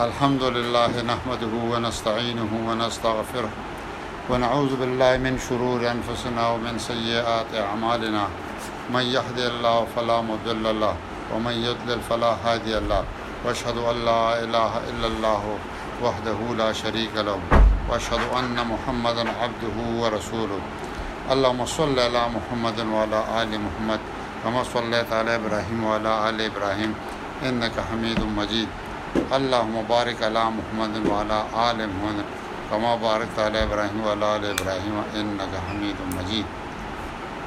الحمد لله نحمده ونستعينه ونستغفره ونعوذ بالله من شرور أنفسنا ومن سيئات أعمالنا من يهد الله فلا مضل له ومن يضلل فلا هادي له واشهد أن لا إله إلا الله وحده لا شريك له واشهد أن محمدا عبده ورسوله اللهم صل على محمد وعلى آل محمد کما صلیت علی ابراهیم وعلی ال ابراهیم انک حمید مجید اللهم بارک علی محمد وعلی ال محمد کما بارکت علی ابراهیم وعلی ال ابراهیم انک حمید مجید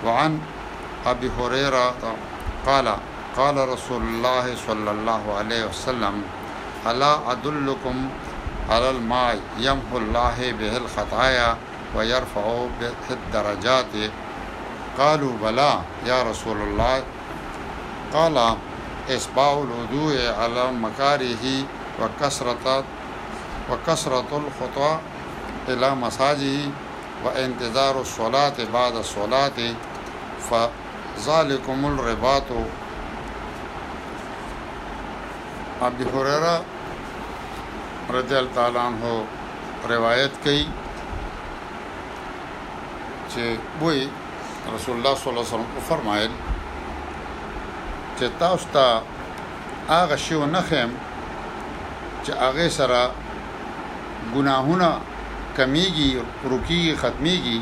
وعن ابي هريره قال قال رسول الله صلى الله عليه وسلم الا ادلكم على الماء يمحو الله به الخطايا ويرفع به الدرجات قالو بلی یا رسول الله قال اسباع الوضوء علی مکاره وکثرة الخطی الی مساجه وانتظار الصلاة بعد الصلاة فذلکم الرباط ابی هریره رضی الله تعالی عنه روایت کوي. چې وای رسول الله صلی الله علیه وسلم فرمایل چې تاسو ته هغه شی نه خیم چې هغه سره ګناهونه کمیږي رکی ختميږي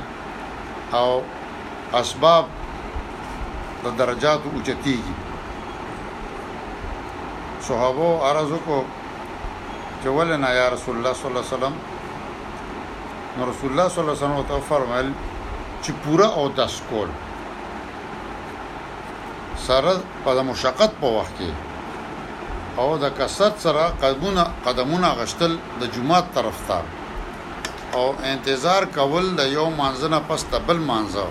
او اسباب د درجات اوچتيږي صحابه عرض کو چې ولنا یا رسول الله صلی الله علیه وسلم نو رسول الله صلی الله علیه وسلم ته فرمایل چې پورا او داس کول سره په مشقت په وخت کې او د کثرت سره قدمونه قدمونه غشتل د جمعات طرف ته او انتظار کول د یو مانځنه پس د بل مانځو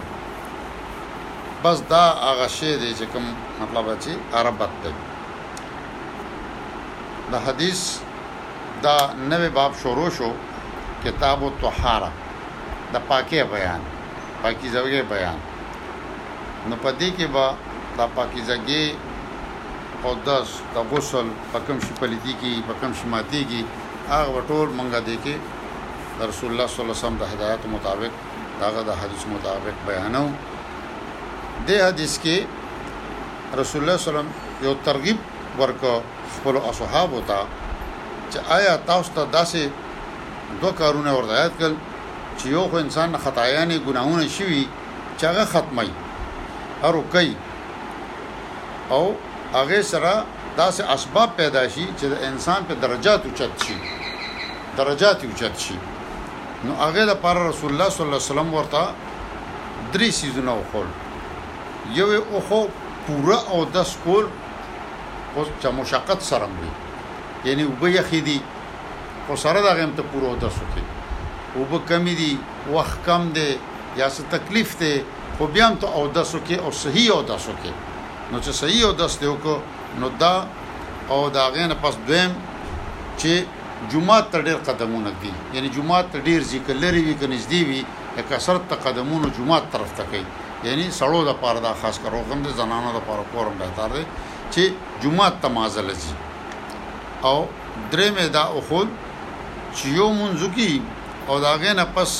بس دا هغه شی دی چې کوم مطلب چې عربت دی د حدیث دا نوی باب شروع شو، کتاب الطهاره، د پاکۍ بیان، پاکیزګۍ بیان، نو په دې کې به د پاکیزګۍ اودس، د غسل په کوم شي پلیتي کېږي، په کوم شي ماتېږي، هغه به ټول مونږ دې کې د رسول الله صلی الله علیه وسلم د هدایاتو مطابق، د هغه د حدیث مطابق بیانوو. دې حدیث کې رسول الله صلی الله علیه وسلم یو ترغیب ورکړ. خپلو اصحابو ته چې آیا تاسو ته داسې دوه کارونه ورته یاد کړل چې یو خو انسان نه خطایانې ګناهونه شوي چې هغه ختمي هرو کوي او هغه سره داسې اسباب پیدا شي چې د انسان په درجات اوچت شي درجات اوچت شي نو هغه د پر رسول الله صلی الله علیه وسلم ورته درې سيزونه وخول یو او خو پورا او د سکول خو چا مشقت سره مري یعنی وب یخې دي خو سره د غیم ته پوره د سکه وب کمی دي وخت کم دی یا څه تکلیف دی خو بیا هم ته او د سکه او صحیح او د سکه نو چې صحیح او دس دی وکړو نو دا او دا غینه پس دویم چې جمعه ته ډیر قدمونه دي یعنی جمعه ته ډیر ذکر لري وي کنيز دی وي کثرت ته قدمونه جمعه طرف ته کوي یعنی سړو د پاره دا خاص کر حکم دی زنانو د پاره کورم بهتر دی چې جمعه ته مازل ځي او درې مې دا او خود چې یو مونږ کی او دا غې نه پس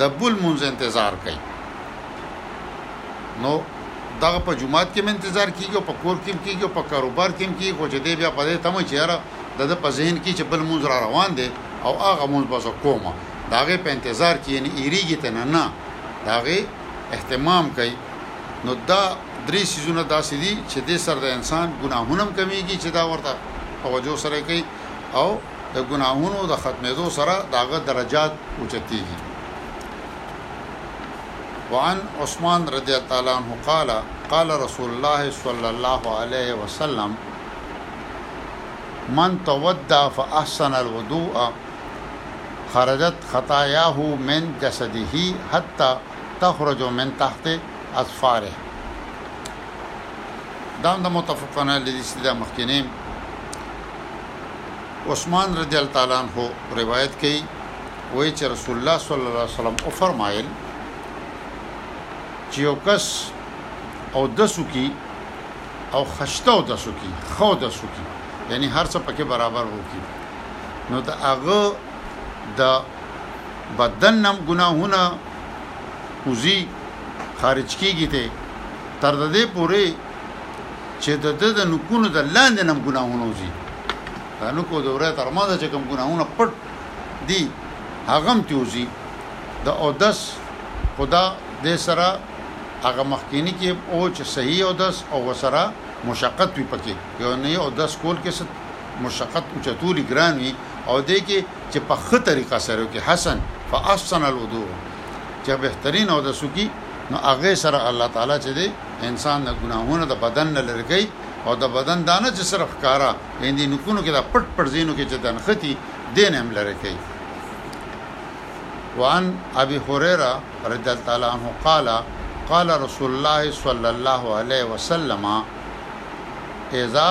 د بل مونږ انتظار کوي نو دا په جمعه کې مې انتظار کیږي په کور کې کیږي په کاروبار کې کیږي خو چې دې بیا په دې تمه چې را د په ذهن کې چې بل مونږ را روان دي او هغه مونږ بس کومه داغه په انتظار کې نه ایریږي ته نه نه داغه اهتمام کوي نو دا درې سيزونه داسې دي چې د سر د انسان ګناهونه هم کمیږي چې دا ورته توجه سره کوي او د ګناهونو د ختمېدو سره داغه درجات اوچتيږي وعن عثمان رضی الله تعالی عنہ قال قال رسول الله صلی الله علیه وسلم من تودع فاحسن الوضوء خرجت خطایاه من جسده حتی تخرج من تحت اظفاره دا هم د متفقن علی حدیث دی دا مخکینی عثمان رضی الله تعالی عنہ روایت کوي وایي چې رسول الله صلی الله علیه وسلم او فرمایل چې یو کس او دسو کی او خشته او دسو کی خو دسو کی یعنی هر څه پکې برابر وو کی نو د هغه د بدن نم ګناهونه وزي خارج کیږي ته تر دې پوري چې د د د نکونو د لاندې نم ګناهونه وزي دا نکو د ورې تر مازه چې کوم ګناهونه پټ دي هغه هم تیوزي د او دس خدا د سره هغه مخکینی کې او چې صحیح او دس او وسره مشقت وي پکې یو نه او دس کول کې مشقت اوچتولی ګران وي او دې کې چې په ښه طریقه سره وکړي حسن فاحسن الوضوء چې بهترین او د سکی نو هغه سره الله تعالی چې دی انسان د ګناهونو د بدن نه لرګي او د بدن دانه چې صرف کارا هندي نکونو کې د پټ پټ زینو کې چې دنختی دین هم لرګي وان ابي هريره رضی الله تعالی عنہ قال قال رسول الله صلى الله عليه وسلم اذا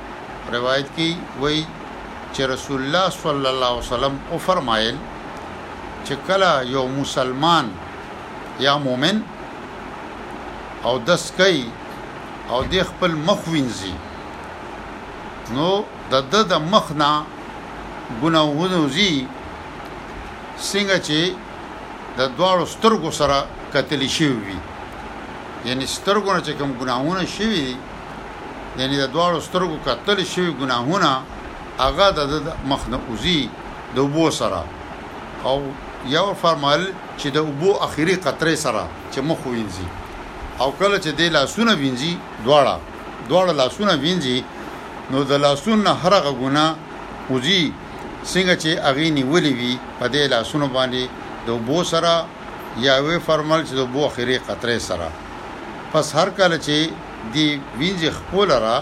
روایت کی وایی چه رسول الله صلی الله وسلم او فرمایل چه کله یو مسلمان یا مومن او دس کوي او د خپل مخ وینځي نو د د د مخ نه ګناهونه زی څنګه چې د دواړو سترګو سره کتلی شوی وي یعنی سترګو نه چې کوم ګناهونه شوي یعنی د دواړو سترګو کتل شوی ګناهونه هغه د مخ نه اوزی د وبو سره او یو فرمایل چې د وبو اخیری قطره سره چې مخ وینځي او کله چې د لاسونه وینځي دواړه دواړه لاسونه وینځي نو د لاسونو هرغه ګناه اوزی څنګه چې اغي نیولې وي په دې لاسونو باندې د وبو سره یا وی فرمایل چې د وبو اخیری قطره سره پس هر کله چې دي وينځي خپو لره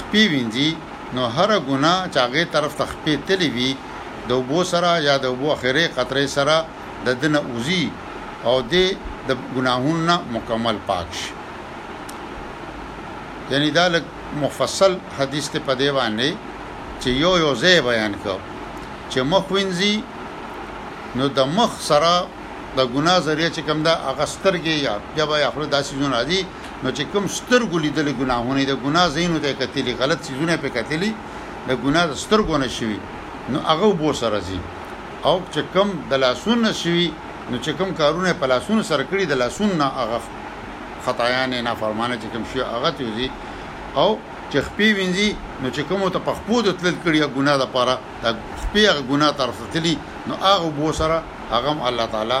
خپې وينځي نو هره ګونه چې هغې طرف ته خپې تلې وي د اوبو سره يا د اوبو اخرې قطرې سره د ده نه وځي او دی د ګناهونو نه مکمل پاک شي يعني دا لږ مفصل حديث ته په دې باندې چې يو يو ځای بيان کو چې مخ وينځي نو د مخ سره د ګناه ذریعہ چې کوم دا هغه سترګې یا جبه یا خوله داسې زونه دي نو چې کوم سترګو لیدل ګناهونه دي ګناه زینو ته کتلی غلط سيزونه په کتلی د ګناه سترګو نه شوي نو هغه بو سره زی او چې کوم د لاسون نه شوي نو چې کوم کارونه په لاسون سره کړی د لاسون نه هغه خطایان نه فرمانه چې کوم شي هغه ته زی او چې خپې وینځي نو چې کوم ته پخپو د تل کړی ګناه د پاره د خپې هغه ګناه طرف تلی نو هغه بو سره هغه الله تعالی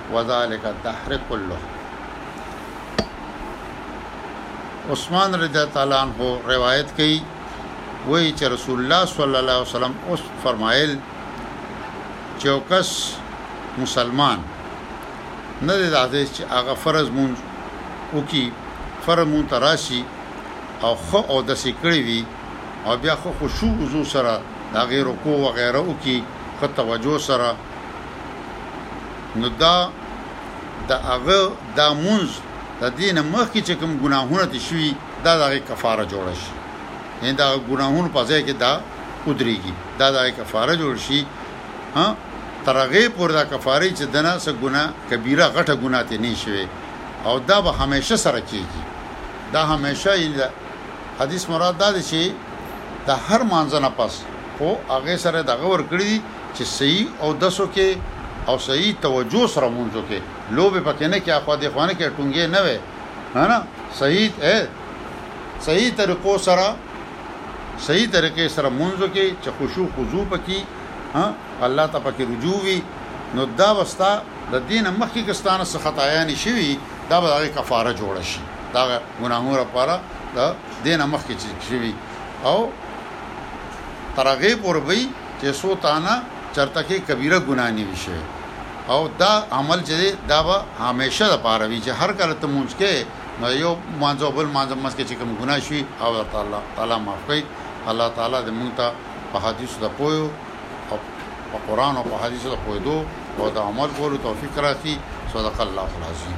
وذلک الدهر کله عثمان رضی الله تعالی عنہ روایت کوي وایي چې رسول الله صلی الله علیه وسلم اوس فرمایل چې اوکس مسلمان نه دی راځي چې هغه فرض مون وکي فرض مون تراشي او خو او د سکړی وي او بیا خو خشوع وضو سره دا غیر رکوع و غیره وکي خو توجه سره نو دا د هغه دا مونږ د دین مخکې چې کوم ګناهونه دي شوي دا د کفاره جوړ شي ان دا ګناهونه په ځای کې دا ودرېږي دا د کفاره جوړ شي ها ترغه پر دا کفاره چې دنا سه ګناه کبیره غټه ګناه ته نه شي او دا به همیشه سره کیږي دا همیشه یې حدیث مراد دا دی چې د هر مانځنه پس خو هغه سره دغه ور کړی چې صحیح اودسو کې او صحیح توجه سره مونځو کې لوبې پکې نه کې اخوا دې خوانه کې ټونګې نه وي نه صحیح اے صحیح طریقو سره صحیح طریقې سره مونږو کې چې خشوع خضوع پکې ها الله ته پکې رجوع وي نو دا وستا د دینه مخکې کستانه څخه خطایا نشوي دا به هغه کفاره جوړ شي دا ګناهونو لپاره د دینه مخکې چې شوي او ترغه پورې چه څو تانه چرتکې کبیره ګناه نوي شی او دا عمل چه دی دا به همیشه د پاره وي چه هر کله ته مونځ کوې نو د یو مانځه او بل مانځه منځ کښې چه کوم ګناه شوي هغه به درته الله تعالی معاف کوي الله تعالی دې مونږ ته په حدیثو د پوهې او په قرآن او په حدیثو د پوهېدو او د عمل کولو توفیق راکړي صدق الله العظیم